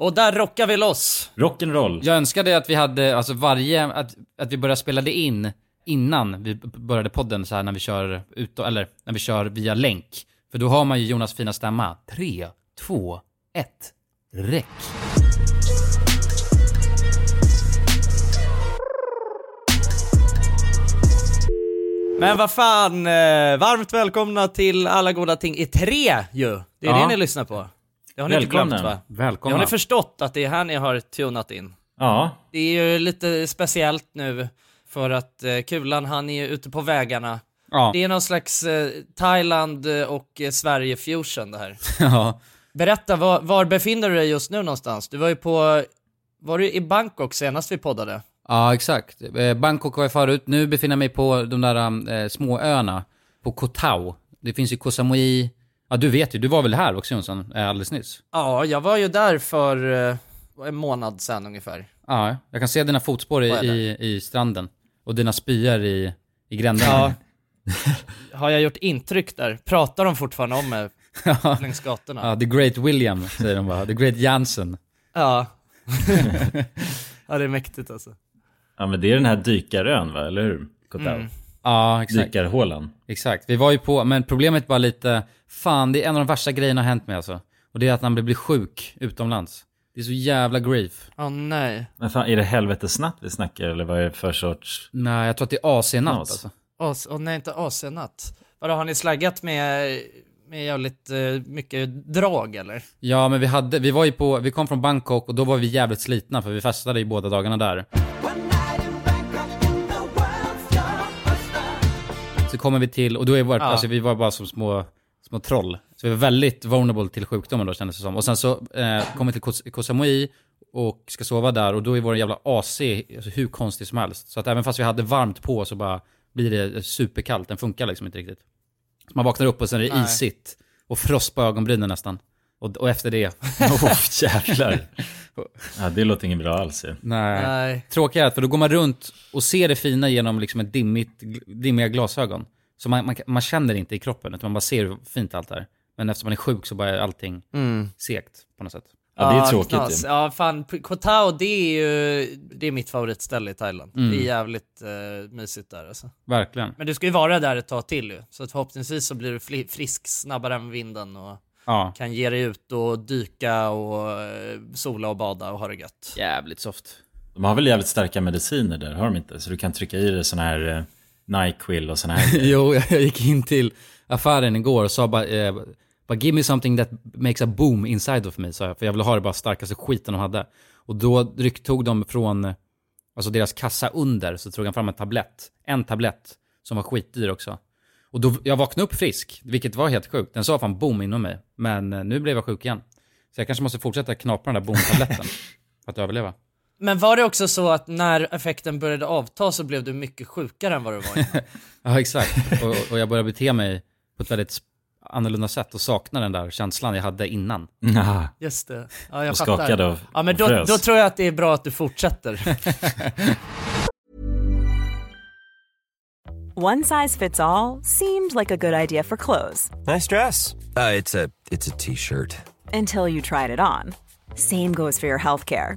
Och där rockar vi loss. Rock'n'roll. Jag önskade att vi hade, alltså varje, att, att vi började spela det in innan vi började podden så här när vi kör ut, eller när vi kör via länk. För då har man ju Jonas fina stämma. Tre, två, ett, räck. Men vad fan, eh, varmt välkomna till Alla Goda Ting i tre ju. Det är Ja. det ni lyssnar på. Det har ni inte Välkomna. glömt va? Det Välkomna. har ni förstått att det är här ni har tunat in. Ja, Det är ju lite speciellt nu för att eh, Kulan han är ju ute på vägarna. ja. Det är någon slags eh, Thailand och eh, Sverige fusion det här. ja. Berätta, var, var befinner du dig just nu någonstans? Du var ju på, var du i Bangkok senast vi poddade? Ja, exakt. Bangkok var jag förut. Nu befinner jag mig på de där eh, små öarna. På Koh Tao. Det finns ju Koh Samui. Ja, du vet ju. Du var väl här också Jonsson, eh, alldeles nyss? Ja, jag var ju där för eh, en månad sedan ungefär. Ja, jag kan se dina fotspår i, i, i stranden. Och dina spyor i, i gränderna. Ja. Har jag gjort intryck där? Pratar de fortfarande om mig längs gatorna? ja, the great William, säger de bara. The great Jansen. Ja. ja, det är mäktigt alltså. ja men det är den här dykarön va, eller hur? Mm. Ja, exakt. Dykarhålan. Exakt. Vi var ju på, men problemet var lite, fan det är en av de värsta grejerna har hänt mig alltså. Och det är att man blir sjuk utomlands. Det är så jävla grief. Åh nej. Men fan, är det helvetesnatt vi snackar eller vad är det för sorts... Nej, jag tror att det är AC-natt alltså. Åh åh, nej, inte AC-natt. Vadå, har ni slaggat med, med jävligt eh, mycket drag eller? Ja, men vi hade, vi var ju på, vi kom från Bangkok och då var vi jävligt slitna för vi festade ju båda dagarna där. Så kommer vi till, och då är vårt, Ja. alltså vi var bara som små, små troll. Så vi var väldigt vulnerable till sjukdomen då kändes det som. Och sen så eh, kommer vi till Koh- Koh Samui och ska sova där och då är vår jävla AC alltså, hur konstig som helst. Så att även fast vi hade varmt på så bara blir det superkallt, den funkar liksom inte riktigt. Så man vaknar upp och sen är det Nej. isigt och frost på ögonbrynen nästan. Och, och efter det, Oh, jävlar. Ja, det låter inget bra alls ju. nej. Nej. Tråkigt för då går man runt och ser det fina genom liksom ett dimmigt, dimmiga glasögon. Så man, man, man känner inte i kroppen, utan man bara ser hur fint allt är. Men eftersom man är sjuk så bara är allting Mm. segt på något sätt. Ja, det är tråkigt knas. Ja, fan, Koh Tao, det är ju, det är mitt favoritställe i Thailand. Mm. Det är jävligt eh, mysigt där alltså. Verkligen. Men du ska ju vara där ett tag till ju, så att förhoppningsvis så blir du frisk snabbare än vinden och Ja. kan ge dig ut och dyka och eh, sola och bada och ha det gött. Jävligt soft. De har väl jävligt starka mediciner där, har de inte? Så du kan trycka i dig sån här eh, Nyquil och sån här jo, jag gick in till affären igår och sa bara, eh, bara give me something that makes a boom inside of me, sa jag. För jag ville ha det bara starkaste skiten de hade. Och då tog de från, alltså deras kassa under, så tog han fram en tablett. En tablett som var skitdyr också. Och då, jag vaknade upp frisk, vilket var helt sjukt. Den sa fan boom inom mig. Men eh, nu blev jag sjuk igen. Så jag kanske måste fortsätta knapra den där boom-tabletten. för att överleva. Men var det också så att när effekten började avta så blev du mycket sjukare än vad du var innan? Ja, exakt. Och, och jag började bete mig på ett väldigt annorlunda sätt och sakna den där känslan jag hade innan. Just det. Ja, jag och fattar. skakade av Ja, men då, då tror jag att det är bra att du fortsätter. One size fits all seemed like a good idea for clothes Nice dress. Uh, it's a it's a t-shirt. until you tried it on. Same goes for your healthcare.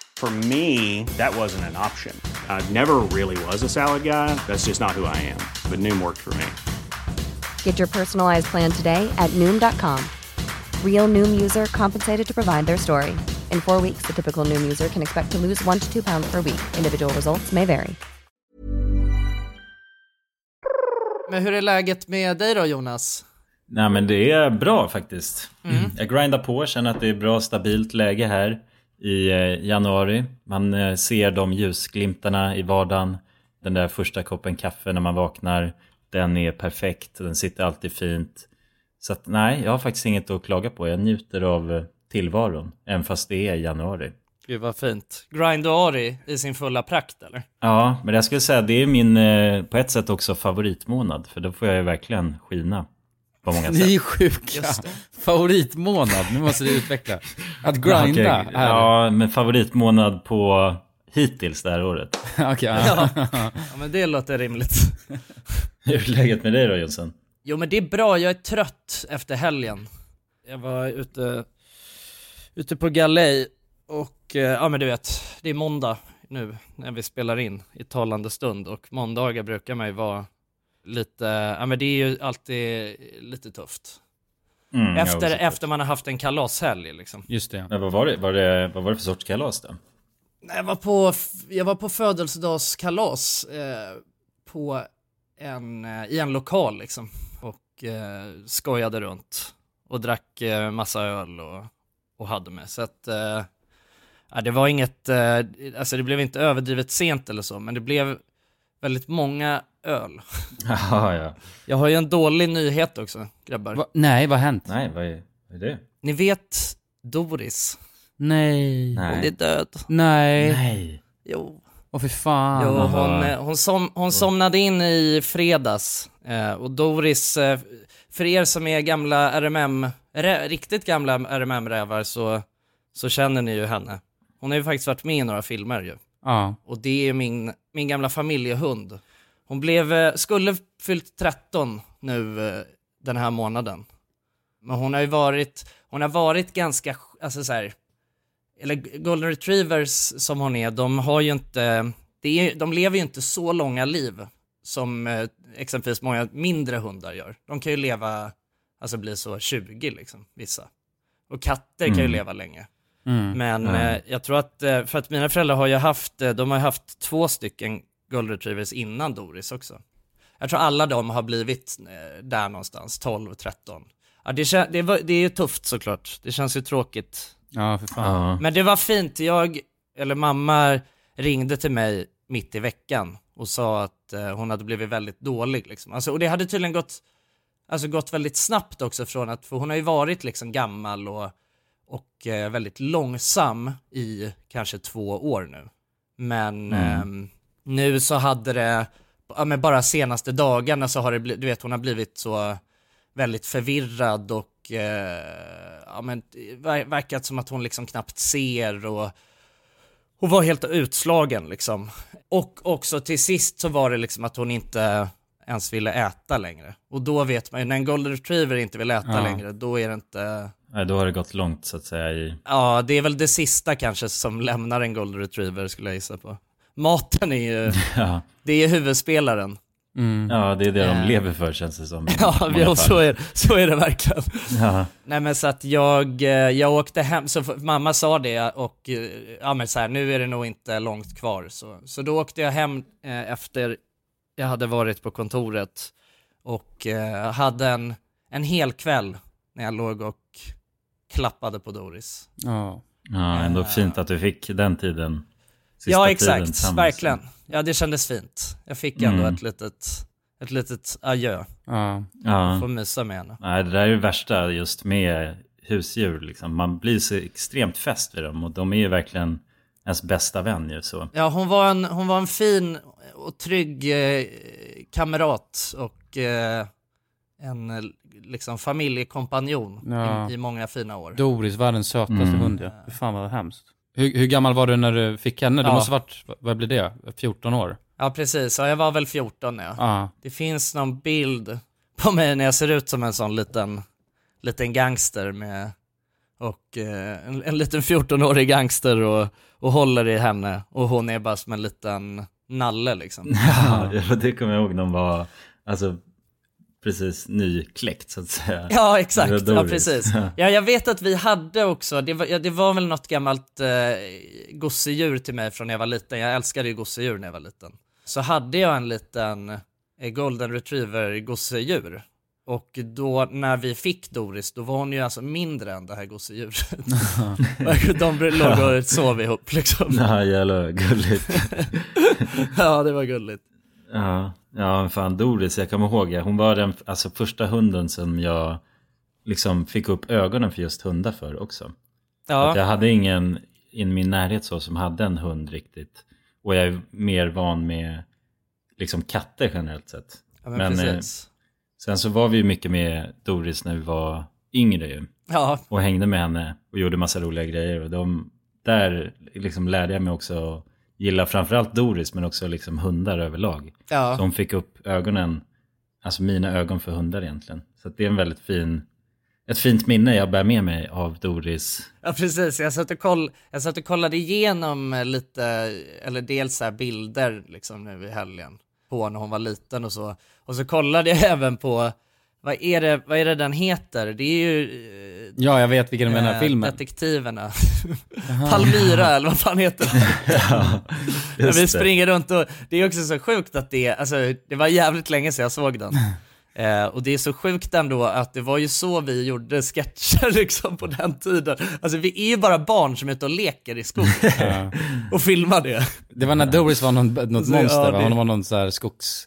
For me, that wasn't an option. I never really was a salad guy. That's just not who I am. But Noom worked for me. Get your personalized plan today at Noom.com. Real Noom user compensated to provide their story. In four weeks, the typical Noom user can expect to lose one to two pounds per week. Individual results may vary. Men hur är läget med dig då Jonas? Nej men det är bra faktiskt. Mm. Jag grindar på, känner att det är bra stabilt läge här i eh, januari. Man eh, ser de ljusglimtarna i vardagen. Den där första koppen kaffe när man vaknar. Den är perfekt, den sitter alltid fint. Så att nej, jag har faktiskt inget att klaga på. Jag njuter av eh, tillvaron, även fast det är januari. Gud vad fint. Grindoari i sin fulla prakt eller? Ja, men jag skulle säga det är min på ett sätt också favoritmånad. För då får jag ju verkligen skina på många Ni sätt. är sjuka. Favoritmånad, nu måste du utveckla. Att Ja, grinda. okej. här. Ja, men favoritmånad på hittills det här året. Okej, ja. Ja men det låter rimligt. Hur är läget med dig då Jonsson? Jo men det är bra, jag är trött efter helgen. Jag var ute, ute på galej och eh, ja men du vet, det är måndag nu när vi spelar in i talande stund och måndagar brukar man ju vara lite, ja men det är ju alltid lite tufft. Mm, Efter, efter man har haft en kalashelg liksom. Just det. Men vad var det, var det, vad var det för sorts kalas då? Nej, Jag var på, jag var på födelsedagskalas eh, på en, eh, i en lokal liksom och eh, skojade runt och drack eh, massa öl och, och hade med. Så att, eh, det var inget, eh, alltså det blev inte överdrivet sent eller så, men det blev väldigt många öl. Jaha, ja. Jag har ju en dålig nyhet också, grabbar. Va? Nej, vad har hänt? Nej, vad är, vad är det? Ni vet Doris, Nej. hon är Nej. död. Nej. Nej. Jo. Åh fy fan. Jo, hon, eh, hon, som, hon somnade in i fredags eh, och Doris, eh, för er som är gamla RMM, rä, riktigt gamla RMM-rävar så, så känner ni ju henne. Hon har ju faktiskt varit med i några filmer ju. Ja. Och det är min, min gamla familjehund. Hon blev, eh, skulle fyllt 13 nu eh, den här månaden. Men hon har ju varit, hon har varit ganska, alltså så här, eller golden retrievers som hon är, de har ju inte, det är, de lever ju inte så långa liv som eh, exempelvis många mindre hundar gör. De kan ju leva, alltså bli så 20 liksom, vissa. Och katter kan ju Mm. leva länge. Mm. Men Mm. eh, jag tror att, eh, för att mina föräldrar har ju haft, eh, de har ju haft två stycken golden retrievers innan Doris också. Jag tror alla de har blivit eh, där någonstans, 12, 13. Ja, det, kän- det, var, det är ju tufft såklart, det känns ju tråkigt. Ja, för fan. Ja. Men det var fint, jag, eller mamma ringde till mig mitt i veckan och sa att eh, hon hade blivit väldigt dålig liksom. Alltså, och det hade tydligen gått, alltså gått väldigt snabbt också från att, för hon har ju varit liksom gammal och, och eh, väldigt långsam i kanske två år nu. Men ehm, nu så hade det, ja men bara senaste dagarna så har det blivit, du vet hon har blivit så väldigt förvirrad och eh, ja men ver- verkat som att hon liksom knappt ser och hon var helt utslagen liksom. Och också till sist så var det liksom att hon inte ens ville äta längre. Och då vet man ju, när en golden retriever inte vill äta Ja. längre, då är det inte, Nej, då har det gått långt så att säga i... ja det är väl det sista kanske som lämnar en golden retriever skulle jag gissa på. Maten är ju, Ja, det är huvudspelaren. Mm. ja det är det de Eh. lever för känns det som. Ja, ja så, är, så är det verkligen. Ja. Nej men så att jag, eh, jag åkte hem, så mamma sa det och eh, ja men så här, nu är det nog inte långt kvar. Så, så då åkte jag hem efter jag hade varit på kontoret och hade en, en hel kväll när jag låg och klappade på Doris. Ja. ja, ändå fint att du fick den tiden. Sista ja tiden exakt, tillsammans. verkligen. Ja det kändes fint. Jag fick ändå Mm. ett litet, ett litet adjö. Ja. Ja. Får mysa med henne. Nej, det där är det värsta just med husdjur. Liksom. Man blir så extremt fäst vid dem och de är ju verkligen ens bästa vän ju så. Ja, hon var en, hon var en fin och trygg eh, kamrat och eh, en eh, liksom familjekompanjon Ja. i, i många fina år. Doris, världens sötaste Mm. hund ja. Fy fan vad hemskt. Hur, hur gammal var du när du fick henne? Det Ja. måste varit, vad blir det? 14 år? Ja, precis. Ja, jag var väl 14 ja. Ja. Det finns någon bild på mig när jag ser ut som en sån liten, liten gangster med och eh, en, en liten 14-årig gangster och, och håller i henne och hon är bara som en liten nalle liksom. Ja, det kommer jag ihåg de var, alltså precis nykläckt så att säga. Ja, exakt. Ja, precis. Ja, jag vet att vi hade också, det var, ja, det var väl något gammalt eh, gosedjur till mig från när jag var liten. Jag älskade ju gosedjur när jag var liten. Så hade jag en liten eh, golden retriever gosedjur. Och då när vi fick Doris, då var hon ju alltså mindre än det här gosedjuret. De låg och sov ihop liksom. Ja, jävla gulligt. Ja, det var gulligt. Ja, ja, fan Doris, jag kommer ihåg, hon var den alltså, första hunden som jag liksom fick upp ögonen för just hundar för också. Att Ja, jag hade ingen i min närhet så som hade en hund riktigt. Och jag är mer van med liksom katter generellt sett. ja men, men, eh. Sen så var vi ju mycket med Doris när vi var yngre ju. Ja, Och hängde med henne och gjorde massa roliga grejer. Och de, där liksom lärde jag mig också att gilla framförallt Doris men också liksom hundar överlag. ja. Så hon fick upp ögonen, alltså mina ögon för hundar egentligen. Så det är en väldigt fin, ett fint minne jag bär med mig av Doris. Ja precis, jag satt och, koll, jag satt och kollade igenom lite, eller dels så bilder liksom nu i helgen på när hon var liten och så. Och så kollade jag även på, vad är det, vad är det den heter? Det är ju eh, Ja, jag vet vilken du menar, eh, filmen. Detektiverna. Palmyra eller vad fan heter det? Just vi det. springer runt och det är också så sjukt att det, alltså det var jävligt länge sedan jag såg den. Eh, och det är så sjukt ändå att det var ju så vi gjorde sketcher liksom på den tiden. Alltså vi är ju bara barn som är ute och leker i skogen och filmar det. Det var när Doris var någon, något Så, monster, ja, det- Hon var någon så här skogs,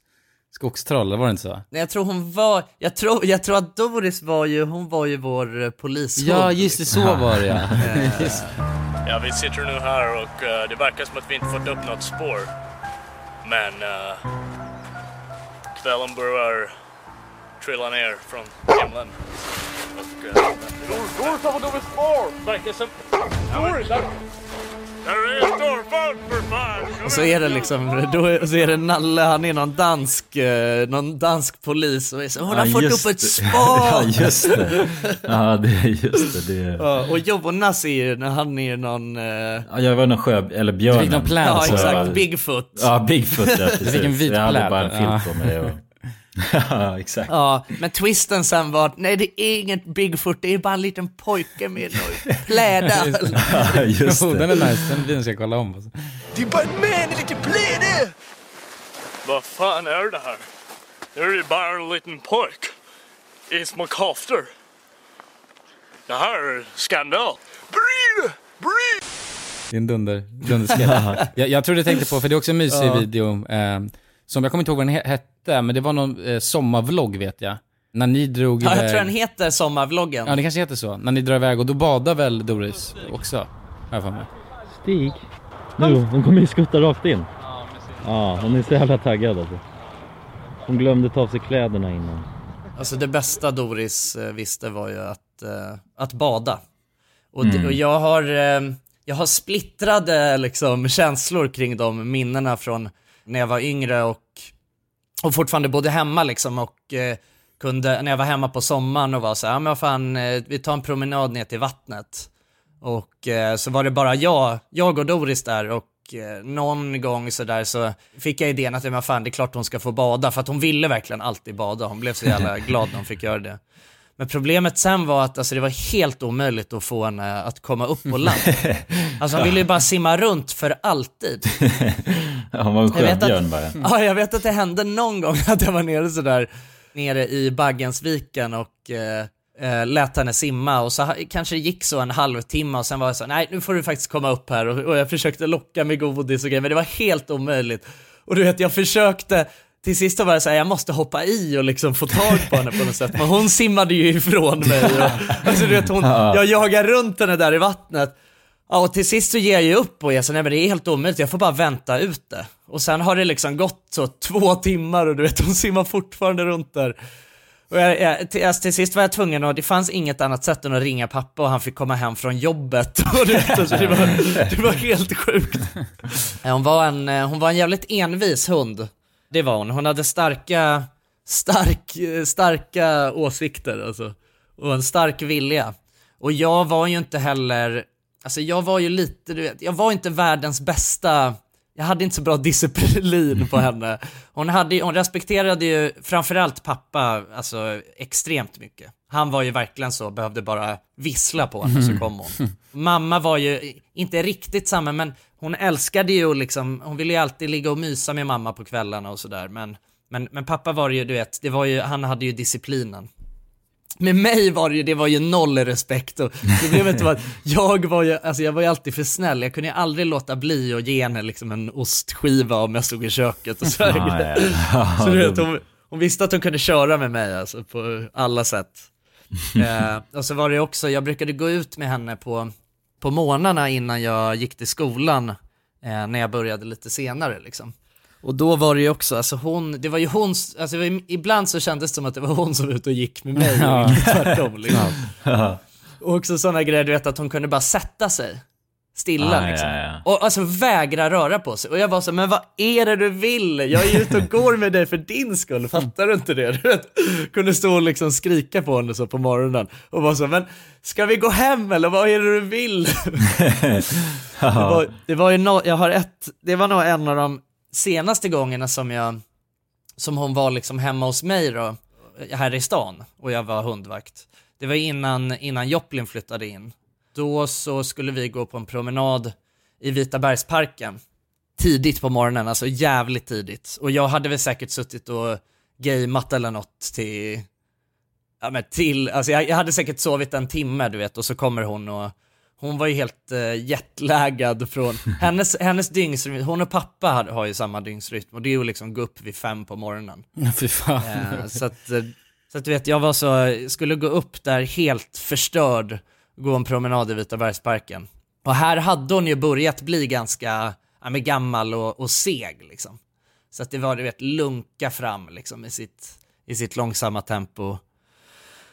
skogstroll, var det inte så? Nej, Jag tror hon var, jag tror, jag tror att Doris var ju, hon var ju vår eh, polishund. Ja, just det, så var det ja. Just. Ja, vi sitter nu här och eh, det verkar som att vi inte fått upp något spår. Men uh, kvällen börjar trilla ner från himlen. Och... Uh, Doris har fått upp ett spår! Verkar som... Doris! Och så är det liksom, då är, så är det Nalle, han är någon dansk, eh, någon dansk polis och är så, hon har Ja, fått upp ett spår! ja, just det. Ja, det är just det. det är... Ja, och Jonas är ju, när han är någon, eh, Ja, jag var någon sjö, eller björnen. Du fick någon pläd, ja så- exakt, Bigfoot. Ja, Bigfoot ja, precis. fick en vit jag hade pläd. bara en filt på mig. Och... ja, exakt. Ja, men twisten sen var att nej det är inget Bigfoot, det är bara en liten pojke med några plädar. Ja, just Oh, den det. är nice, den videon ska jag kolla om. Alltså. Det är bara en man i lite pläder! Vad fan är det här? Det är bara en liten pojk i små koftor. Det här är skandal. Bry Bry Det är en dunder, dunderskräll. jag, jag tror du tänkte på, för det är också en mysig video, eh, som jag kommer inte ihåg vad den he- hette, men det var någon eh, sommarvlogg vet jag. När ni drog Ja, jag iväg... tror den heter Sommarvloggen. Ja, det kanske heter så. När ni drar iväg, och då badar väl Doris också? Har jag för mig. Stig? Nu, hon kommer ju skutta rakt in. Ja, hon är så jävla taggad alltså. Hon glömde ta av sig kläderna innan. Alltså det bästa Doris eh, visste var ju att, eh, att bada. Och, det, och jag har, eh, jag har splittrade liksom känslor kring de minnena från när jag var yngre och, och fortfarande bodde hemma liksom och eh, kunde, när jag var hemma på sommaren och var så här, ja men vad fan, eh, vi tar en promenad ner till vattnet. Och eh, så var det bara jag, jag och Doris där och eh, någon gång så där så fick jag idén att, ja, men fan det är klart hon ska få bada för att hon ville verkligen alltid bada. Hon blev så jävla glad när hon fick göra det. Men problemet sen var att alltså, det var helt omöjligt att få henne att komma upp på land. Alltså hon ville ju bara simma runt för alltid. Ja, hon var en Jag vet att- sjöbjörn bara. Ja, jag vet att det hände någon gång att jag var nere sådär, nere i Baggensviken och eh, eh, lät henne simma och så kanske det gick så en halvtimme och sen var jag så nej nu får du faktiskt komma upp här och, och jag försökte locka med godis och grejer men det var helt omöjligt. Och du vet jag försökte, till sist var jag såhär, jag måste hoppa i och liksom få tag på henne på något sätt. Men hon simmade ju ifrån mig. Och, alltså du vet, hon, jag jagar runt henne där i vattnet. Ja, och till sist så ger jag ju upp och jag säger nej men det är helt omöjligt, jag får bara vänta ut det. Och sen har det liksom gått så två timmar och du vet hon simmar fortfarande runt där. Och jag, jag, till, alltså, till sist var jag tvungen och det fanns inget annat sätt än att ringa pappa och han fick komma hem från jobbet. Och du vet, alltså, det, var, det var helt sjukt. Hon var, en, eh, hon var en jävligt envis hund. Det var hon. Hon hade starka, stark, starka åsikter alltså. Och en stark vilja. Och jag var ju inte heller, alltså jag var ju lite, du vet, jag var inte världens bästa jag hade inte så bra disciplin på henne. Hon, hade, hon respekterade ju framförallt pappa alltså, extremt mycket. Han var ju verkligen så, behövde bara vissla på henne så kom hon. Mamma var ju inte riktigt samma, men hon älskade ju liksom, hon ville ju alltid ligga och mysa med mamma på kvällarna och sådär. Men, men, men pappa var ju, du vet, det var ju, han hade ju disciplinen. Med mig var det ju, det var ju noll respekt och problemet var att jag var ju, alltså jag var ju alltid för snäll, jag kunde ju aldrig låta bli att ge henne liksom en ostskiva om jag stod i köket och. Ja, ja, ja. Så du vet, hon, hon visste att hon kunde köra med mig alltså på alla sätt. eh, och så var det också, jag brukade gå ut med henne på, på månaderna innan jag gick till skolan, eh, när jag började lite senare liksom. Och då var det ju också, alltså hon, det var ju hon, alltså ibland så kändes det som att det var hon som var ute och gick med mig, och inte tvärtom liksom. Och också sådana grejer, du vet att hon kunde bara sätta sig stilla Ah, liksom. ja, ja. Och alltså vägra röra på sig. Och jag var så, men vad är det du vill? Jag är ju ute och går med dig för din skull, fattar du inte det? Du vet, kunde stå och liksom skrika på henne så på morgonen. Och var så, men ska vi gå hem eller vad är det du vill? det, var, det var ju no, jag har ett, det var nog en av de senaste gångerna som jag, som hon var liksom hemma hos mig då, här i stan, och jag var hundvakt. Det var innan, innan Joplin flyttade in. Då så skulle vi gå på en promenad i Vita bergsparken. Tidigt på morgonen, alltså jävligt tidigt. Och jag hade väl säkert suttit och gameat eller något till, ja men till, alltså jag, jag hade säkert sovit en timme du vet och så kommer hon och hon var ju helt uh, jetlaggad från, hennes, hennes dygnsrytm, hon och pappa har, har ju samma dygnsrytm och det är ju liksom gå upp vid fem på morgonen. Fy fan. Eh, så att, eh, så att du vet, jag var så, skulle gå upp där helt förstörd, gå en promenad i Vita bergsparken. Och här hade hon ju börjat bli ganska, ja men gammal och, och seg liksom. Så att det var, du vet, lunka fram liksom i sitt, i sitt långsamma tempo.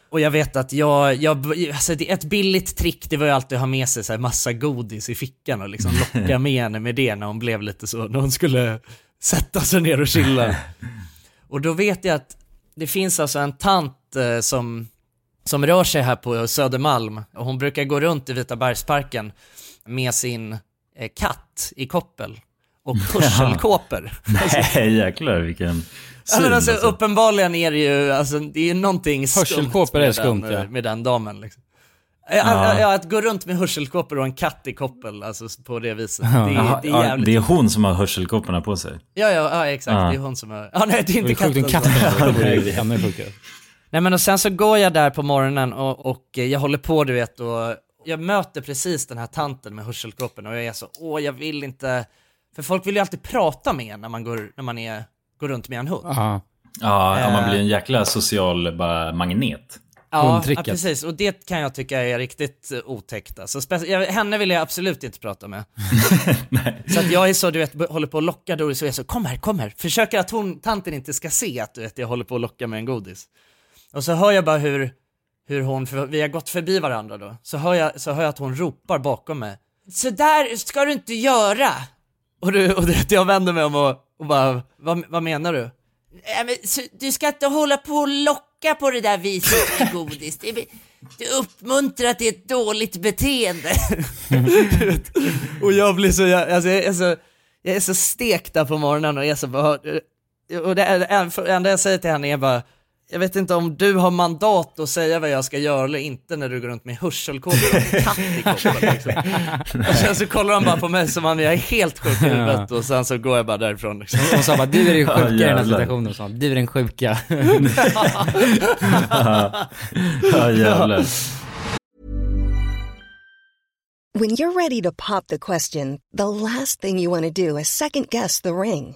Och jag vet att jag, jag alltså ett billigt trick det var ju alltid att ha med sig så här massa godis i fickan och liksom locka med henne med det när hon blev lite så, när hon skulle sätta sig ner och chilla. Och då vet jag att det finns alltså en tant eh, som, som rör sig här på Södermalm och hon brukar gå runt i Vita bergsparken med sin eh, katt i koppel och hörselkåpor. Nej jäklar vilken syn alltså, alltså. uppenbarligen är det ju, alltså, det är ju någonting skumt Hörselkåpor är med skumt, den, ja. med den damen liksom. Ja. Att gå runt med hörselkåpor och en katt i koppel, alltså på det viset. Det, är- det är jävligt. det är hon som har hörselkåporna på sig. Ja, ja, ja, exakt. Ja. Det är hon som är... Ja, nej, det är Det inte är sjukt katten. om som- katten Nej men och sen så går jag där på morgonen och, och eh, jag håller på du vet och jag möter precis den här tanten med hörselkåporna och jag är så, åh jag vill inte, för folk vill ju alltid prata med en när man går, när man är, går runt med en hund. Ja. Ja, man Eh. blir en jäkla social bara, magnet. Ja, ja, precis. Och det kan jag tycka är riktigt otäckt. Alltså, jag, henne vill jag absolut inte prata med. så att jag är så, du vet, håller på att locka Doris och jag är så, kom här, kom här. Försöker att hon, tanten inte ska se att du vet, jag håller på att locka med en godis. Och så hör jag bara hur, hur hon, för vi har gått förbi varandra då, så hör jag, så hör jag att hon ropar bakom mig. Så där ska du inte göra! Och, du, och du vet, jag vänder mig om och, och bara, vad, vad menar du? Nej, men, så, du ska inte hålla på och locka på det där viset med godis. Det, är- det uppmuntrar till ett dåligt beteende. och jag blir så, jag, alltså, jag, är så, jag är så stekt där på morgonen och jag är så bara, och det, det enda jag säger till henne är bara, jag vet inte om du har mandat att säga vad jag ska göra eller inte när du går runt med hörselkåpor och en katt i koppel. Liksom. Och sen så kollar han bara på mig som om jag är helt sjuk i huvudet och sen så går jag bara därifrån. Liksom. Hon sa bara, du är den sjuka i den här situationen. sa hon. Du är den sjuka. Ja jävlar. When you're ready to pop the question, the last thing you want to do is second guess the ring.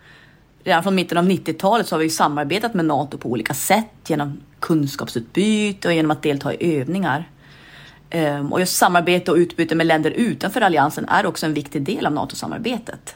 Redan från mitten av 90-talet så har vi samarbetat med NATO på olika sätt genom kunskapsutbyte och genom att delta i övningar. Ehm, och just samarbete och utbyte med länder utanför alliansen är också en viktig del av NATO-samarbetet.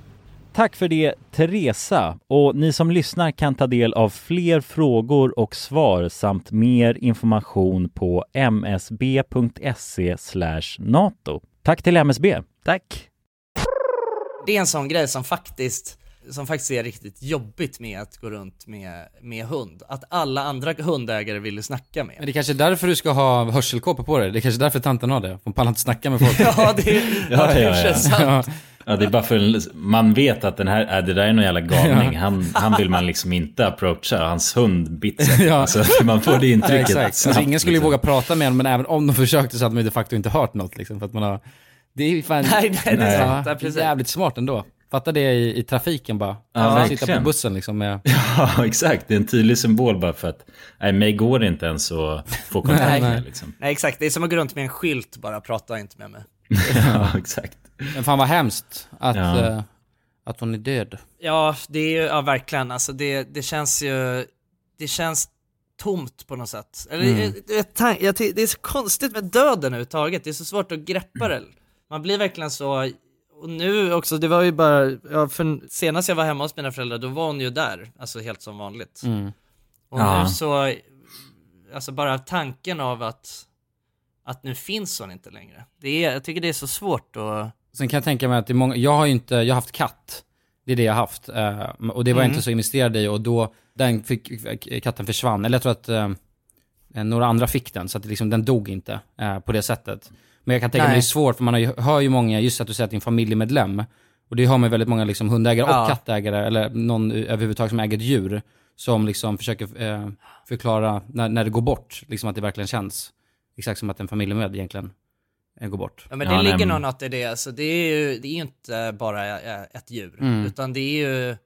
Tack för det Teresa och ni som lyssnar kan ta del av fler frågor och svar samt mer information på msb.se nato. Tack till MSB. Tack. Det är en sån grej som faktiskt, som faktiskt är riktigt jobbigt med att gå runt med, med hund. Att alla andra hundägare vill snacka med. Men det är kanske är därför du ska ha hörselkåpor på dig. Det är kanske därför tanten har det. Hon pallar inte snacka med folk. Ja, det, ja, det är ja, sant. Ja, det är bara för man vet att den här, äh, det där är någon jävla galning. Han, han vill man liksom inte approacha. Hans hund biter Ja. alltså, man får det intrycket. Ja, exakt. snabbt, Alltså, ingen skulle ju liksom. våga prata med honom, men även om de försökte så hade man de facto inte hört något liksom. För att man har... Det är ju fan... Nej, nej, det är sant. Ja, precis. jävligt smart ändå. Fatta det i, i trafiken bara. Ja, Sitta på bussen liksom med... Ja, exakt. Det är en tydlig symbol bara för att nej, mig går det inte ens att få kontakt med. Liksom. Nej exakt, det är som att gå runt med en skylt bara, prata inte med mig. Ja, exakt. Men fan vad hemskt att, Ja. eh, att hon är död. Ja, det är ju, ja verkligen, alltså det, det känns ju, det känns tomt på något sätt. Eller, Mm. jag, jag, jag, det är så konstigt med döden överhuvudtaget, det är så svårt att greppa det. Man blir verkligen så, och nu också, det var ju bara, ja, för senast jag var hemma hos mina föräldrar, då var hon ju där, alltså helt som vanligt. Mm. Och Ja. nu så, alltså bara tanken av att, att nu finns hon inte längre. Det är, jag tycker det är så svårt att Sen kan jag tänka mig att det är många, jag har ju inte, jag har haft katt. Det är det jag har haft. eh, och det var jag Mm. inte så investerad i och då, den fick, katten försvann. Eller jag tror att eh, några andra fick den, så att liksom, den dog inte eh, på det sättet. Men jag kan tänka mig Nej. det är svårt, för man har ju, hör ju många, just att du säger att det är en familjemedlem. Och det har man ju väldigt många liksom, hundägare Ja. och kattägare, eller någon överhuvudtaget som äger ett djur. Som liksom försöker förklara när, när det går bort, liksom att det verkligen känns. Exakt som att en familjemed egentligen eh, går bort. Ja men det Ja, ligger nej, nog men- något i det, alltså det är ju, det är inte bara eh, ett djur, Mm. utan det är ju,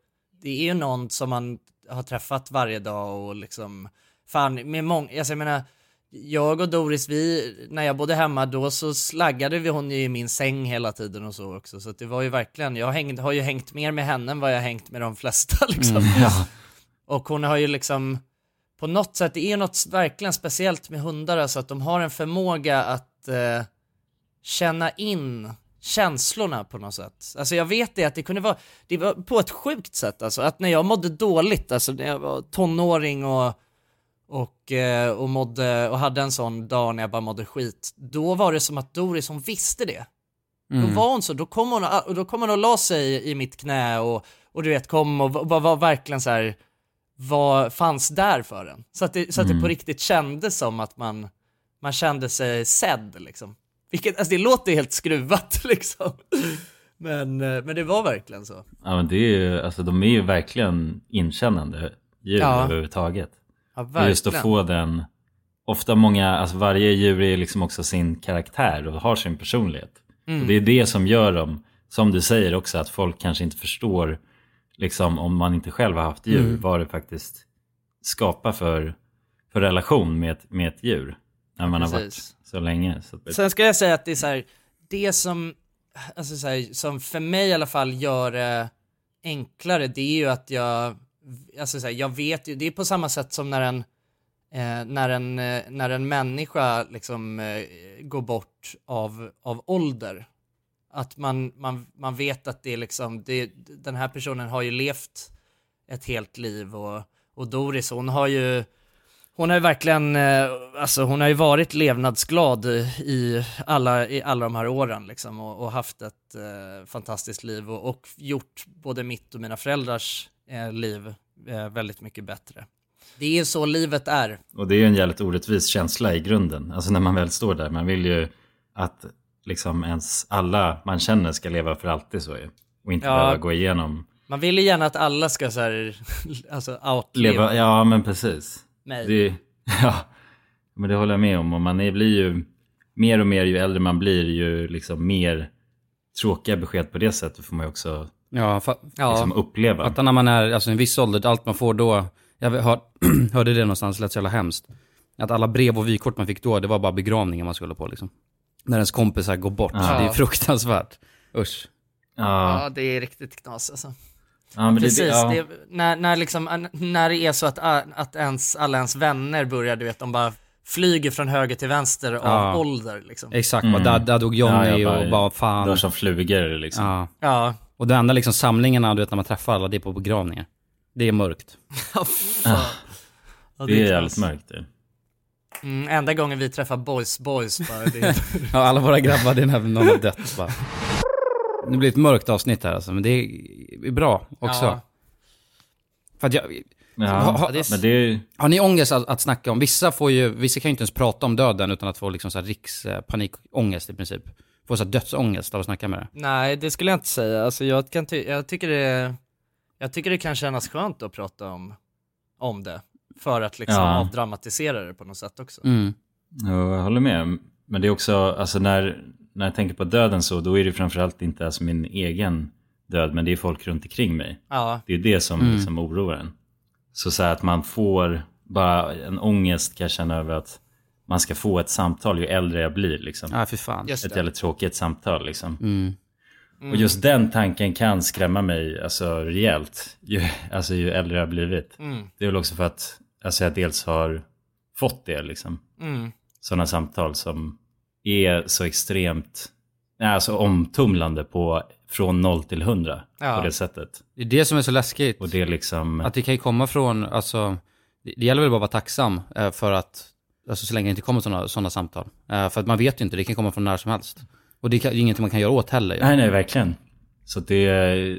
det är någon som man har träffat varje dag och liksom, fan med många, alltså jag menar, jag och Doris, vi, när jag bodde hemma då så slaggade vi hon ju i min säng hela tiden och så också. Så att det var ju verkligen, jag hängde, har ju hängt mer med henne än vad jag har hängt med de flesta liksom. Mm, ja. Och hon har ju liksom, på något sätt, det är något verkligen speciellt med hundar, alltså att de har en förmåga att eh, känna in känslorna på något sätt. Alltså jag vet det att det kunde vara, det var på ett sjukt sätt alltså, att när jag mådde dåligt, alltså när jag var tonåring och och, eh, och, mådde, och hade en sån dag när jag bara mådde skit, då var det som att Doris, hon visste det. Mm. Då var hon så, då kom hon, och då kom hon och la sig i mitt knä och, och du vet kom och var, var verkligen så här, vad fanns där för en. Så att det, så att det Mm. på riktigt kändes som att man, man kände sig sedd liksom. Vilket, alltså det låter helt skruvat liksom. Men, eh, men det var verkligen så. Ja men det är ju, alltså de är ju verkligen inkännande djur Ja. överhuvudtaget. Ja, Och Just att verkligen. få den, ofta många, alltså varje djur är liksom också sin karaktär och har sin personlighet. Mm. Och det är det som gör dem, som du säger också, att folk kanske inte förstår, liksom om man inte själv har haft djur, Mm. vad det faktiskt skapar för, för relation med ett, med ett djur. När man har varit Precis. så länge. Så att, Sen ska jag säga att det är så här, det som, alltså så här, som för mig i alla fall gör det enklare, det är ju att jag, alltså så här, jag vet ju, det är på samma sätt som när en, eh, när en, eh, när en människa liksom eh, går bort av, av ålder. Att man, man, man vet att det är liksom, det, den här personen har ju levt ett helt liv och, och Doris hon har ju, hon har ju verkligen, eh, alltså hon har ju varit levnadsglad i alla, i alla de här åren liksom och, och haft ett eh, fantastiskt liv och, och gjort både mitt och mina föräldrars eh, liv eh, väldigt mycket bättre. Det är så livet är. Och det är ju en jävligt orättvis känsla i grunden. Alltså när man väl står där. Man vill ju att liksom ens alla man känner ska leva för alltid så ju. Och inte Ja. behöva gå igenom. Man vill ju gärna att alla ska så här, alltså outlive. Leva, ja men precis. Nej. Det, ja, men det håller jag med om. Och man är, blir ju mer och mer ju äldre man blir ju liksom mer tråkiga besked på det sättet får man ju också Ja, fa- liksom uppleva. Att när man är, alltså en viss ålder, allt man får då, jag hör, hörde det någonstans, det lät så jävla hemskt. Att alla brev och vykort man fick då, det var bara begravningar man skulle på liksom. När ens kompisar går bort, Ja. det är fruktansvärt. Usch. Ja, det är riktigt knas alltså. Ja, men det- Precis, ja. det, när, när, liksom, när det är så att, att ens, alla ens vänner börjar, du vet, de bara flyger från höger till vänster av Ja. ålder liksom. Exakt, bara, där, där dog Johnny Mm. Ja, bara- och bara fan. dör som flugor liksom. Ja. Ja. Och det enda liksom samlingarna, du vet när man träffar alla, det är på begravningar. Det är mörkt. Ja, fan. Ja, det är jävligt mörkt det. Mm, enda gången vi träffar boys boys bara. Det, Ja, alla våra grabbar, det är när någon har dött bara. Det blir ett mörkt avsnitt här alltså, men det är bra också. Ja. För att jag... Ja, ha, ha, men det är... Har ni ångest att, att snacka om? Vissa får ju, vissa kan ju inte ens prata om döden utan att få liksom så här rikspanikångest i princip. Få så här dödsångest av att snacka med det. nej, det skulle jag inte säga. Alltså, jag, kan ty- jag, tycker det, jag tycker det kan kännas skönt att prata om, om det. För att liksom Ja. avdramatisera det på något sätt också. Mm. Ja, jag håller med. Men det är också, alltså när, när jag tänker på döden så, då är det framförallt inte alltså min egen död, men det är folk runt omkring mig. Ja. Det är det som Mm. liksom oroar en. Så, så här att man får bara en ångest kan jag känna över att man ska få ett samtal ju äldre jag blir. Liksom. Ja, för fan. Ett jävligt tråkigt samtal liksom. Mm. Och just den tanken kan skrämma mig alltså, rejält ju, alltså, ju äldre jag har blivit. Mm. Det är väl också för att alltså, jag dels har fått det liksom. Mm. Sådana samtal som är så extremt nej, alltså, omtumlande på från 0 till 100 Ja. på det sättet. Det är det som är så läskigt. Och det liksom... Att det kan ju komma från, alltså, det, gäller väl bara att vara tacksam eh, för att, alltså så länge det inte kommer sådana såna samtal. Eh, för att man vet ju inte, det kan komma från när som helst. Och det är ingenting man kan göra åt heller. Nej, nej, verkligen. Så det,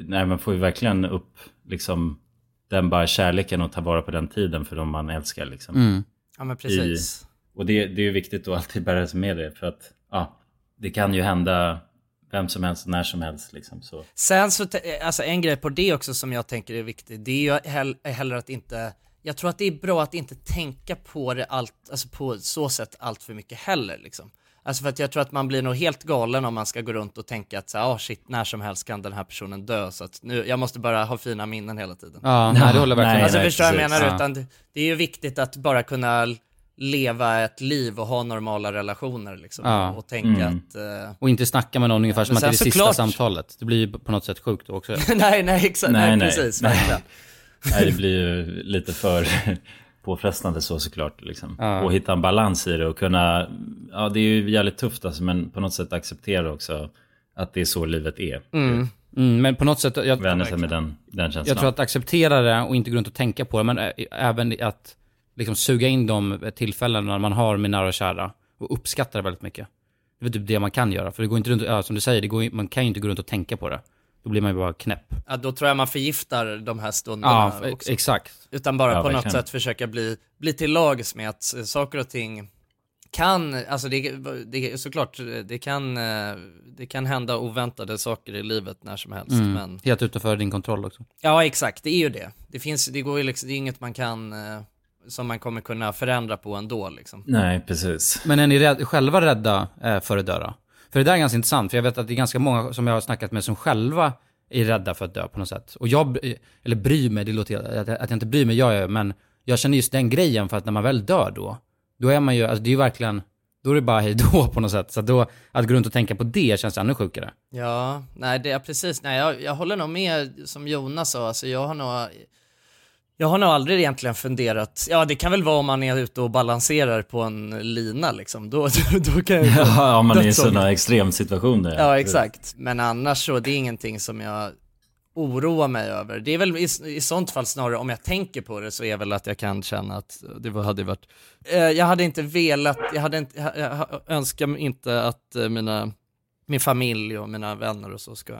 nej, man får ju verkligen upp liksom den bara kärleken och ta vara på den tiden för de man älskar liksom. Mm. Ja, men precis. I, och det, det är ju viktigt att alltid bära sig med det för att ja, det kan ju hända vem som helst, när som helst liksom. Så. Sen så, alltså en grej på det också som jag tänker är viktig, det är ju hell- heller att inte, jag tror att det är bra att inte tänka på det allt, alltså på så sätt allt för mycket heller liksom. Alltså för att jag tror att man blir nog helt galen om man ska gå runt och tänka att så här, oh shit, när som helst kan den här personen dö, så att nu, jag måste bara ha fina minnen hela tiden. Ja, nej, det håller verkligen med. Alltså Nej, förstår jag menar, Ja. utan det, det är ju viktigt att bara kunna leva ett liv och ha normala relationer liksom. Ja. Och tänka Mm. att... eh, Och inte snacka med någon ungefär som att det är det sista såklart- samtalet. Det blir ju på något sätt sjukt också. nej, nej, exakt, nej, precis, verkligen. Nej, det blir ju lite för påfrestande så såklart. Liksom. Ja. Och hitta en balans i det och kunna, ja det är ju jävligt tufft alltså, men på något sätt acceptera också att det är så livet är. Mm. Mm, men på något sätt... Jag, Vänja sig med den, den känslan. Jag tror att acceptera det och inte gå runt och tänka på det, men ä- även att liksom suga in de tillfällena man har med nära och kära och uppskatta det väldigt mycket. Det är typ det man kan göra, för det går inte runt, ja, som du säger, det går, man kan ju inte gå runt och tänka på det. Då blir man ju bara knäpp. Ja, då tror jag man förgiftar de här stunderna Ja, också. exakt. Utan bara Ja, på något sätt försöka bli, bli till lags med att eh, saker och ting kan, alltså det, det såklart, det kan, eh, det kan hända oväntade saker i livet när som helst. Mm. Men, Helt utanför din kontroll också. ja exakt, det är ju det. Det finns, det går ju liksom, det är inget man kan, eh, som man kommer kunna förändra på ändå liksom. Nej, precis. Men är ni rädd, själva rädda för att dö? För det där är ganska intressant, för jag vet att det är ganska många som jag har snackat med som själva är rädda för att dö på något sätt. Och jag, eller bryr mig, det låter att, att jag inte bryr mig, gör jag men jag känner just den grejen för att när man väl dör då, då är man ju, alltså det är ju verkligen, då är det bara hejdå på något sätt. Så att då, att gå runt och tänka på det känns ännu sjukare. Ja, nej det är precis, nej jag, jag håller nog med som Jonas sa, alltså jag har nog jag har nog aldrig egentligen funderat, ja det kan väl vara om man är ute och balanserar på en lina liksom, då, då kan jag ju Ja, om man är i sådana extremsituationer. Ja, exakt. Men annars så, det är ingenting som jag oroar mig över. Det är väl i, i sånt fall snarare, om jag tänker på det, så är väl att jag kan känna att det var- hade varit... Eh, jag hade inte velat, jag hade inte, jag, jag önskar inte att eh, mina, min familj och mina vänner och så ska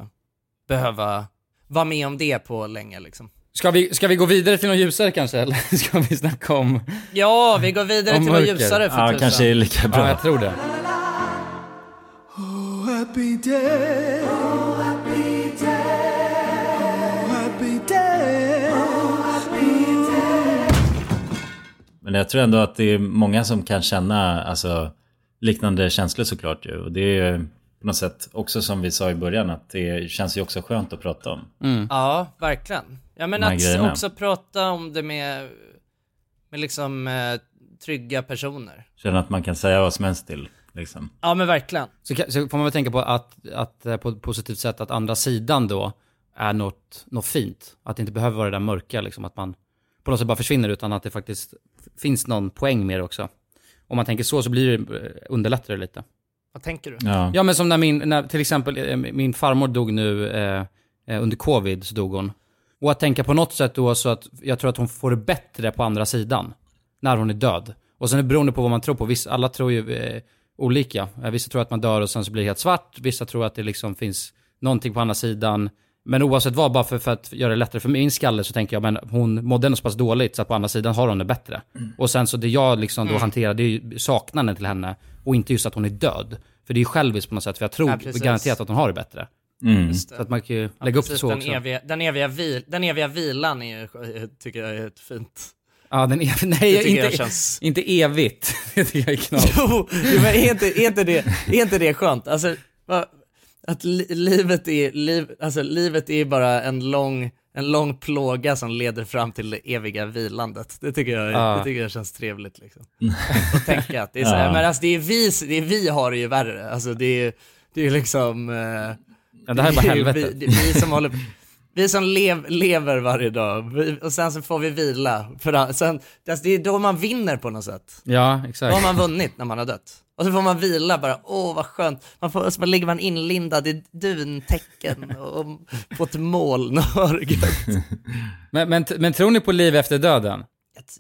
behöva vara med om det på länge liksom. Ska vi, ska vi gå vidare till något ljusare kanske, eller ska vi snacka om... Ja, vi går vidare till något ljusare för Ja, tusan. kanske är lika bra. Ja, jag tror det. Oh, happy day. Oh, happy day. Oh, happy day. Men jag tror ändå att det är många som kan känna alltså, liknande känslor såklart ju. Och det är ju på något sätt också som vi sa i början att det känns ju också skönt att prata om. Ja, verkligen. Ja men att grejerna. också prata om det med, med liksom eh, trygga personer. Känna att man kan säga vad som helst till. Liksom. Ja men verkligen. Så, så får man väl tänka på att, att eh, på ett positivt sätt att andra sidan då är något, något fint. Att det inte behöver vara det där mörka, liksom, att man på något sätt bara försvinner, utan att det faktiskt finns någon poäng med det också. Om man tänker så, så blir det, eh, underlättar det lite. Vad tänker du? Ja. Ja, men som när min, när, till exempel, eh, min farmor dog nu eh, under covid, så dog hon. Och att tänka på något sätt då så att jag tror att hon får det bättre på andra sidan, när hon är död. Och sen är det beroende på vad man tror på, vissa, alla tror ju eh, olika. Eh, vissa tror att man dör och sen så blir det helt svart, vissa tror att det liksom finns någonting på andra sidan. Men oavsett vad, bara för, för att göra det lättare för min skalle så tänker jag, men hon mådde ändå så pass dåligt så att på andra sidan har hon det bättre. Och sen så det jag liksom då Mm. hanterar, det är ju saknaden till henne och inte just att hon är död. För det är ju själviskt på något sätt, för jag tror Ja, garanterat att hon har det bättre. Mm. Så att man kan ju Ja, lägga upp det så den också. Eviga, den, eviga vil, den eviga vilan är ju, tycker jag är ett fint. Ja, den är, nej, tycker inte, jag känns- inte evigt. det tycker jag är knas. Jo, men är inte, är, inte det, är inte det skönt? Alltså, va, att li, livet, är, liv, alltså, livet är bara en lång, en lång plåga som leder fram till det eviga vilandet. Det tycker jag, Ja. det tycker jag känns trevligt. Liksom. Att tänka att det är så, Ja. men alltså, det är vi, det är vi har det ju värre. Alltså, det är, det är liksom... eh, Ja, det här är bara helvetet. Vi, vi som håller vi som lev, lever varje dag, vi, och sen så får vi vila. För sen, det är då man vinner på något sätt. Ja, Då exakt. har man vunnit när man har dött. Och så får man vila bara, åh vad skönt. Man får, så ligger man inlindad i duntäcken och på ett moln. Men, men, men tror ni på liv efter döden?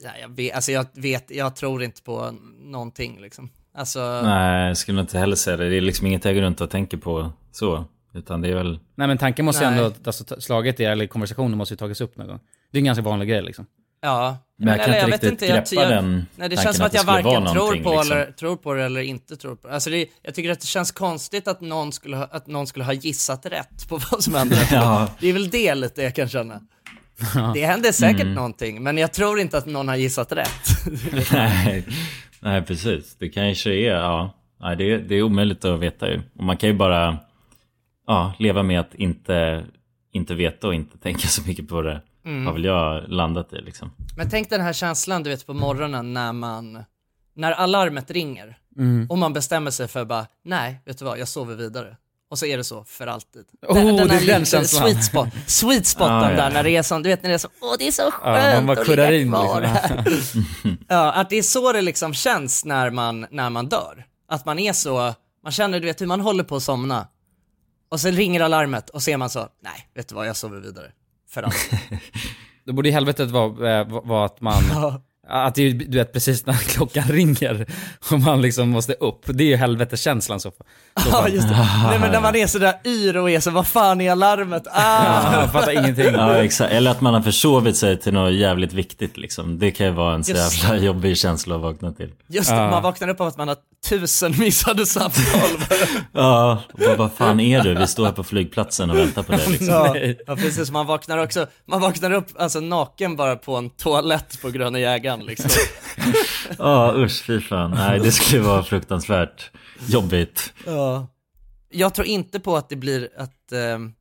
Ja, jag, vet, alltså jag vet, jag tror inte på någonting liksom. Alltså, Nej, jag skulle inte heller säga det. Det är liksom inget jag går runt och tänker på så. Utan det är väl... Nej men tanken måste ju ändå, alltså slaget er, eller konversationen måste ju tagits upp någon gång. Det är en ganska vanlig grej liksom. ja. Men jag kan eller inte riktigt jag- greppa jag, den Nej, det känns som att jag varken tror på, liksom. eller, tror på det eller inte tror på det. Alltså det, jag tycker att det känns konstigt att någon skulle ha, att någon skulle ha gissat rätt på vad som hände. Ja. Det är väl det lite jag kan känna. Det händer säkert Mm. någonting, men jag tror inte att någon har gissat rätt. Nej, nej, precis. Det kanske är, ja. nej, det, är, det är omöjligt att veta ju. Och man kan ju bara ja, leva med att inte, inte veta och inte tänka så mycket på det. Mm. Har väl jag landat i liksom. Men tänk den här känslan du vet på morgonen när man, när alarmet ringer Mm. och man bestämmer sig för bara, nej, vet du vad, jag sover vidare. Och så är det så för alltid. Oh, det är den känslan. Sweet, spot, sweet spoten Ah, ja. där när det är som, du vet när det är så, åh det är så Ja, skönt man bara att ligga in kvar liksom. här. Ja, att det är så det liksom känns när man, när man dör. Att man är så, man känner du vet hur man håller på att somna. Och sen ringer alarmet och så är man så, nej, vet du vad, jag sover vidare. För alltid. Då borde ju helvetet vara, eh, vara att man, att det är, du vet precis när klockan ringer och man liksom måste upp. Det är ju helveteskänslan så. så Ja just det. Nej men när man är sådär yr och är så, vad fan är alarmet? Ah! jag fattar ingenting. Ja, exakt. Eller att man har försovit sig till något jävligt viktigt liksom. Det kan ju vara en så Just jävla jobbig känsla att vakna till. Just det, man vaknar upp av att man har tusen missade samtal. Ja, bara, vad fan är du? Vi står här på flygplatsen och väntar på dig liksom. Ja, ja precis, man vaknar också, man vaknar upp alltså naken bara på en toalett på Gröna Jägaren liksom. Ja, usch fy fan. Nej, det skulle vara fruktansvärt jobbigt. Ja. Jag tror inte på att det blir att, ehm,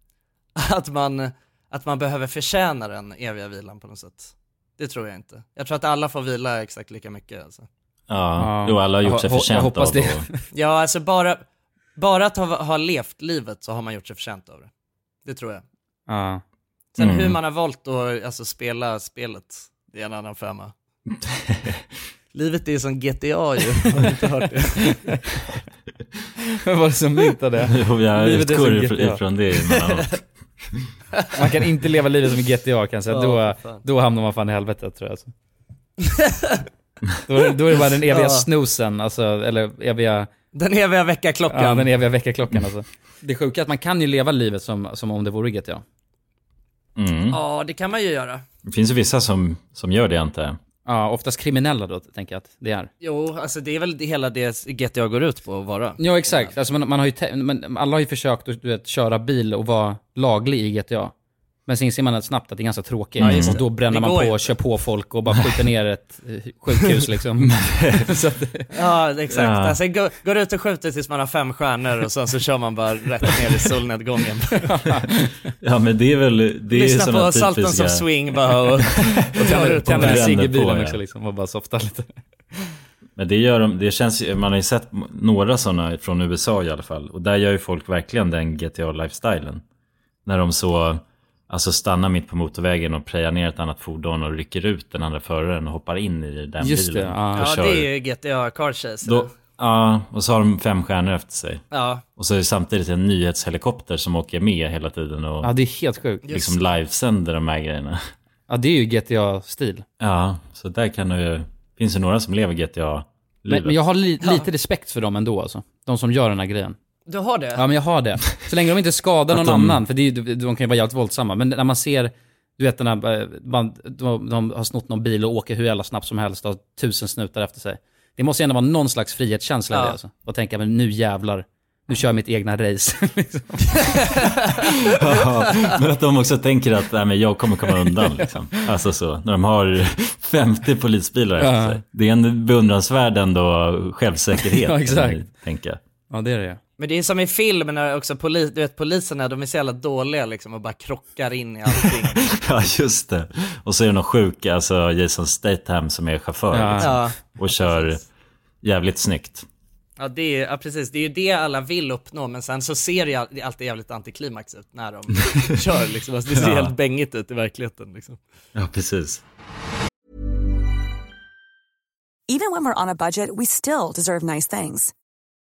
att, man, att man behöver förtjäna den eviga vilan på något sätt. Det tror jag inte. Jag tror att alla får vila exakt lika mycket alltså. Ja, jo alla har gjort sig Jag ho- jag förtjänt hoppas av det. och- Ja, alltså bara, bara att ha, ha levt livet så har man gjort sig förtjänt av det. Det tror jag. Ja. Sen Mm. hur man har valt att alltså, spela spelet, det är en annan femma. Livet är som GTA ju, har du inte hört det? Vad var det som myntade det? Jo, jag Livet är utgår som ifrån, det emellanåt. Man kan inte leva livet som GTA kan jag säga. Ja, Då, då hamnar man fan i helvetet tror jag. Alltså. då, är- då är det bara den eviga Ja. snusen, alltså, eller eviga... Den eviga väckarklockan. Ja, den eviga väckarklockan alltså. Det sjuka är att man kan ju leva livet som, som om det vore GTA. Mm. Ja, det kan man ju göra. Det finns ju vissa som, som gör det antar jag. Ja, oftast kriminella då, tänker jag att det är. Jo, alltså det är väl hela det GTA går ut på att vara. Ja, exakt. Alltså man, man har ju men alla har ju försökt att du vet, köra bil och vara laglig i GTA. Men sen inser man snabbt att det är ganska tråkigt. Just och då bränner man på inte. och kör på folk och bara skjuter ner ett eh, sjukhus liksom. Så att, Ja, exakt. Ja. Alltså, går, går ut och skjuter tills man har fem stjärnor och sen så kör man bara rätt ner i solnedgången. Ja men det är väl, det är Lyssna på typiska... of Swing bara och, och tar ut tänder en cigg i på, bilen också liksom och bara softar lite. Men det gör de, det känns ju- man har ju sett några sådana från USA i alla fall. Och där gör ju folk verkligen den GTA-lifestylen. När de så, alltså stannar mitt på motorvägen och prejar ner ett annat fordon och rycker ut den andra föraren och hoppar in i den Just det, bilen. ja. och Ja, kör. det är ju GTA Car Chase. Då, ja, och så har de fem stjärnor efter sig. Ja, Och så är det samtidigt en nyhetshelikopter som åker med hela tiden och Ja, det är helt sjukt. liksom livesänder de här grejerna. Ja, det är ju GTA-stil. Ja, så där kan det ju, finns det några som lever GTA-livet. Men, men jag har li- lite respekt för dem ändå alltså. De som gör den här grejen. Du har det? Ja men jag har det. Så länge de inte skadar någon de- annan, för det är, ju- de kan ju vara jävligt våldsamma. Men när man ser, du vet den här, eh, man, de, de har snott någon bil och åker hur jävla snabbt som helst och har tusen snutar efter sig. Det måste ju ändå vara någon slags frihetskänsla i Ja. det alltså. Och tänka, men nu jävlar, nu kör jag mitt egna race. liksom. Ja, men att de också tänker att nej, men jag kommer komma undan. Liksom. Alltså så, när de har 50 polisbilar efter sig. Det är en beundransvärd ändå självsäkerhet. Ja, exakt. Tänka. Ja det är det Men det är som i film när också poli, du vet, poliserna, de är så jävla dåliga liksom och bara krockar in i allting. Ja, just det. Och så är det någon sjuk, alltså Jason Statham som är chaufför. Ja. Liksom, Ja, och kör jävligt snyggt. ja, det är, ja precis, det är ju det alla vill uppnå men sen så ser det alltid jävligt antiklimax ut när de kör liksom. Alltså, det ser Ja. helt bängigt ut i verkligheten liksom. Ja, precis. Even when we're on a budget, we still deserve nice things.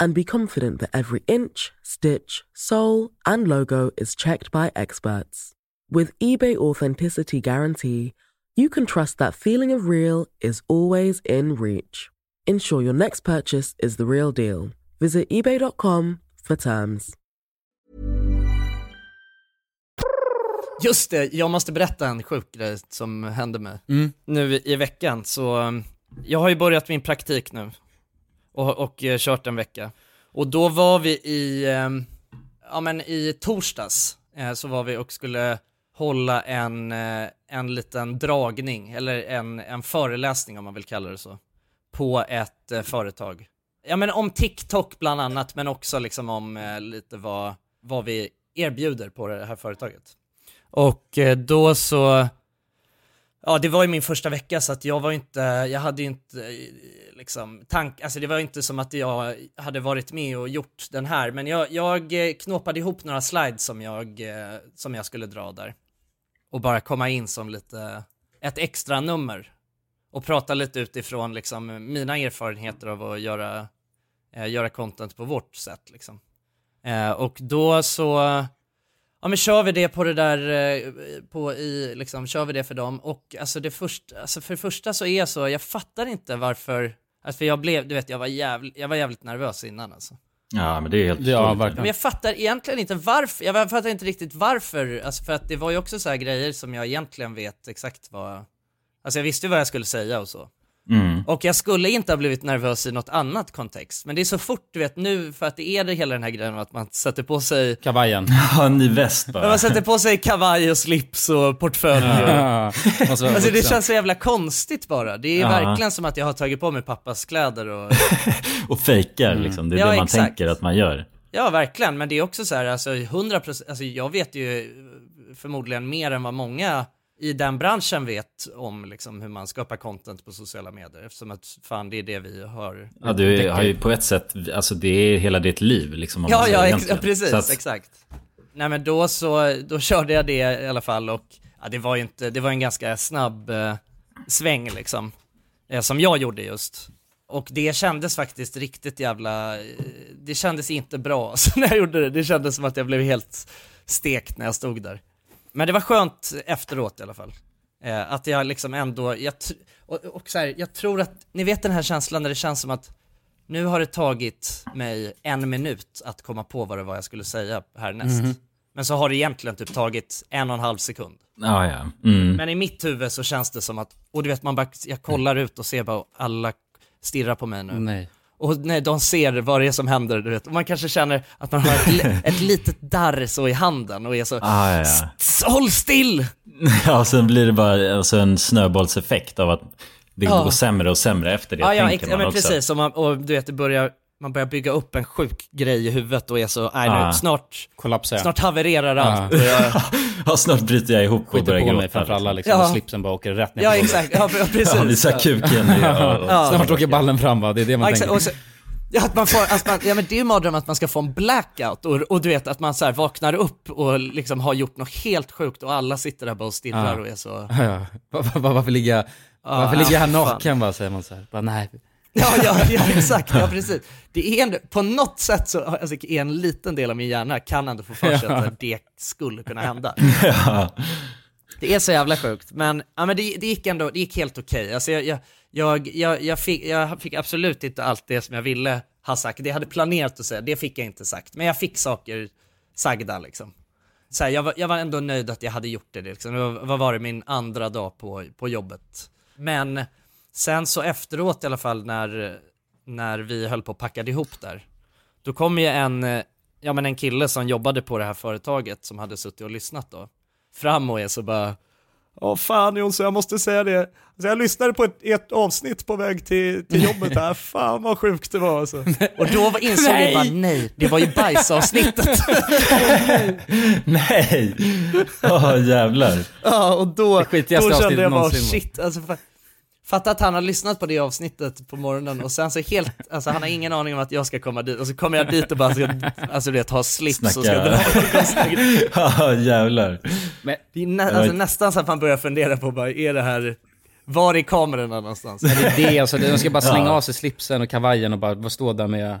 and be confident that every inch, stitch, sole, and logo is checked by experts. With eBay Authenticity Guarantee, you can trust that feeling of real is always in reach. Ensure your next purchase is the real deal. Visit eBay.com for terms. Just det, jag måste berätta en sjuk grej som hände mig Mm. nu i, i veckan. Så jag har ju börjat min praktik nu och, och eh, kört en vecka. Och då var vi i, ehm, ja men i torsdags eh, så var vi och skulle hålla en, eh, en liten dragning, eller en, en föreläsning om man vill kalla det så, på ett eh, företag. Ja men om TikTok bland annat, men också liksom om eh, lite vad, vad vi erbjuder på det här företaget. Och då så, ja det var ju min första vecka så att jag var ju inte, jag hade ju inte liksom tank, alltså det var ju inte som att jag hade varit med och gjort den här, men jag, jag eh, knåpade ihop några slides som jag, eh, som jag skulle dra där. Och bara komma in som lite, ett extra nummer och prata lite utifrån liksom mina erfarenheter av att göra, eh, göra content på vårt sätt liksom. Och då så, ja men kör vi det på det där, eh, på i, liksom, kör vi det för dem och alltså det första, alltså för det första så är jag så, jag fattar inte varför, alltså för jag blev, du vet jag var jävligt, jag var jävligt nervös innan alltså. Ja, men det är helt Ja, verkligen. Men jag fattar egentligen inte varför, jag fattar inte riktigt varför, alltså för att det var ju också så här grejer som jag egentligen vet exakt vad, alltså jag visste ju vad jag skulle säga och så. Mm. Och jag skulle inte ha blivit nervös i något annat kontext, men det är så fort du vet nu, för att det är det hela den här grejen att man sätter på sig Kavajen. Ja, en ny väst bara. Man sätter på sig kavaj och slips och portfölj. Och... Ja. Alltså, Alltså det känns så jävla konstigt bara. Det är Ja. verkligen som att jag har tagit på mig pappas kläder och... Och fejkar liksom, det är Ja, det man exakt. tänker att man gör. Ja, verkligen. Men det är också så här, alltså 100%, alltså jag vet ju förmodligen mer än vad många i den branschen vet om liksom hur man skapar content på sociala medier. Eftersom att fan det är det vi har. Ja, du har ju på ett sätt, alltså det är hela ditt liv liksom. Ja, ja, ex- ja precis, att- exakt. Nej men då så, då körde jag det i alla fall och ja, det var ju inte, det var en ganska snabb eh, sväng liksom. Eh, som jag gjorde just. Och det kändes faktiskt riktigt jävla, eh, det kändes inte bra så när jag gjorde det. Det kändes som att jag blev helt stekt när jag stod där. Men det var skönt efteråt i alla fall. Eh, att jag liksom ändå, jag, och, och så här, jag tror att, ni vet den här känslan när det känns som att nu har det tagit mig en minut att komma på vad det var jag skulle säga härnäst. Mhm. Men så har det egentligen typ tagit en och en halv sekund. Ja, ja. Mm. Men i mitt huvud så känns det som att, och du vet man bara, jag kollar ut och ser bara alla stirrar på mig nu. Nej. Och nej, de ser vad det är som händer, du vet. Och man kanske känner att man har ett, ett litet darr så i handen och är så, Ah, ja, ja. "S- håll still! Ja, och sen blir det bara alltså, en snöbollseffekt av att det Ja. går sämre och sämre efter det, Ja, ja, tänker ex- man ja men också. precis, och, man, och du vet, det börjar, man börjar bygga upp en sjuk grej i huvudet och är så, nej nu, snart, Kollapsar jag. snart havererar allt. Ja. Jag, snart bryter jag ihop och Skiter börjar på mig gråta. framför alla liksom, Ja. och slipsen bara åker rätt ner ja exakt, ja, precis. Ja, visar kuken. Ja, och- Ja. Snart åker ballen fram va, det är det man Ja, tänker. Och så, ja, att man får, att man, ja men det är ju mardröm att man ska få en blackout och, och du vet att man så här vaknar upp och liksom har gjort något helt sjukt och alla sitter där bara och stirrar och är så... Ja, ja. Va- va- va- Varför ligga, varför ligger jag här naken bara, säger man så här. Bara, nej. Ja, ja, ja exakt, ja precis. Det är ändå, på något sätt så, alltså en liten del av min hjärna kan ändå få för sig Ja. att det skulle kunna hända. Ja. Det är så jävla sjukt, men, ja, men det, det gick ändå, det gick helt okej. Alltså jag, jag, jag, jag, jag, fick, jag fick absolut inte allt det som jag ville ha sagt. Det jag hade planerat att säga, det fick jag inte sagt. Men jag fick saker sagda liksom. Så här, jag, var, jag var ändå nöjd att jag hade gjort det. Liksom. Vad var det, min andra dag på, på jobbet. Men sen så efteråt i alla fall när, när vi höll på och packade ihop där, då kom ju en, ja men en kille som jobbade på det här företaget som hade suttit och lyssnat då. fram och är så bara Ja fan Jonsson, jag måste säga det. Alltså, jag lyssnade på ett, ett avsnitt på väg till, till jobbet här, fan vad sjukt det var alltså. Och då var- insåg jag bara nej, det var ju bajsavsnittet. Nej! Åh jävlar. Ja, och då, då kände jag bara någonsin, shit, alltså fa- Fatta att han har lyssnat på det avsnittet på morgonen och sen så helt, alltså han har ingen aning om att jag ska komma dit och så kommer jag dit och bara ska, alltså du vet, ha slips och ska Snacka. dra Ja jävlar. Men, Det är nä, alltså, nästan så att man börjar fundera på bara, är det här, var är kamerorna någonstans? det är det, alltså, de ska bara slänga Ja. av sig slipsen och kavajen och bara, stå där med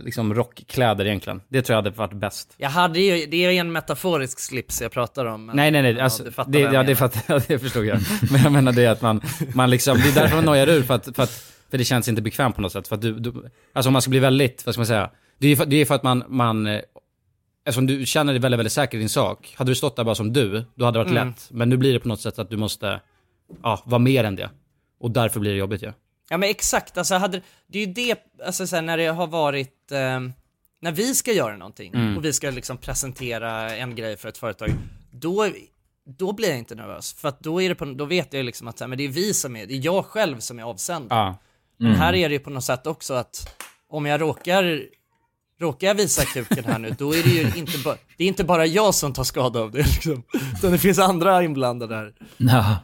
liksom rockkläder egentligen. Det tror jag hade varit bäst. Jag hade ju, det är ju en metaforisk slips jag pratar om. Nej, nej, nej. Ja, Alltså, fattar det, ja, det, fattar, det förstod jag. Men jag menar det att man, man liksom, det är därför man nojar ur, för att, för att för det känns inte bekvämt på något sätt. För att du, du, alltså om man ska bli väldigt, vad ska man säga, det är ju för, det är för att man, man eh, Eftersom du känner dig väldigt, väldigt säker i din sak. Hade du stått där bara som du, då hade det varit Mm. lätt. Men nu blir det på något sätt att du måste, ja, vara mer än det. Och därför blir det jobbigt ju. Ja men exakt, alltså hade, det är ju det, alltså så här, när det har varit, eh, när vi ska göra någonting Mm. och vi ska liksom presentera en grej för ett företag, då, då blir jag inte nervös. För att då är det på, då vet jag liksom att så här, men det är vi som är, det är jag själv som är avsändare. Ja. Men Mm. här är det ju på något sätt också att om jag råkar, råkar jag visa kuken här nu, då är det ju inte bara, det är inte bara jag som tar skada av det liksom. Utan det finns andra inblandade här. Ja.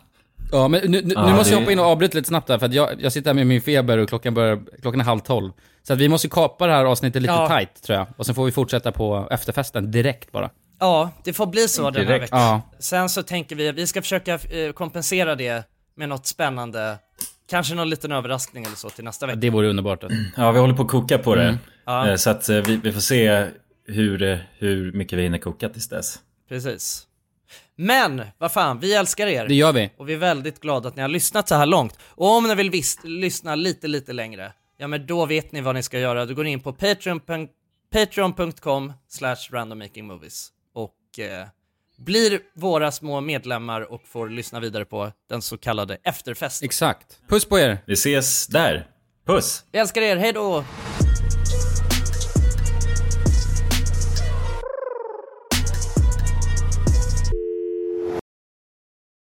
Ja, men nu, nu, Ja, nu måste jag det- hoppa in och avbryta lite snabbt där, för att jag, jag sitter här med min feber och klockan, börjar, klockan är halv tolv. Så att vi måste kapa det här avsnittet lite Ja. tight, tror jag. Och sen får vi fortsätta på efterfesten direkt bara. Ja, det får bli så den här Direkt. veckan. Ja. Sen så tänker vi att vi ska försöka eh, kompensera det med något spännande, kanske någon liten överraskning eller så till nästa vecka. Det vore underbart. Ja, vi håller på att koka på det. Mm. Ja. Eh, Så att eh, vi, vi får se hur, hur mycket vi hinner koka tills dess. Precis. Men, vad fan, vi älskar er. Det gör vi. Och vi är väldigt glada att ni har lyssnat så här långt. Och om ni vill vis- lyssna lite, lite längre, ja men då vet ni vad ni ska göra. Då går ni in på patreon- patreon.com slash randommakingmovies och eh, blir våra små medlemmar och får lyssna vidare på den så kallade efterfesten. Exakt. Puss på er! Vi ses där. Puss! Vi älskar er, hej då!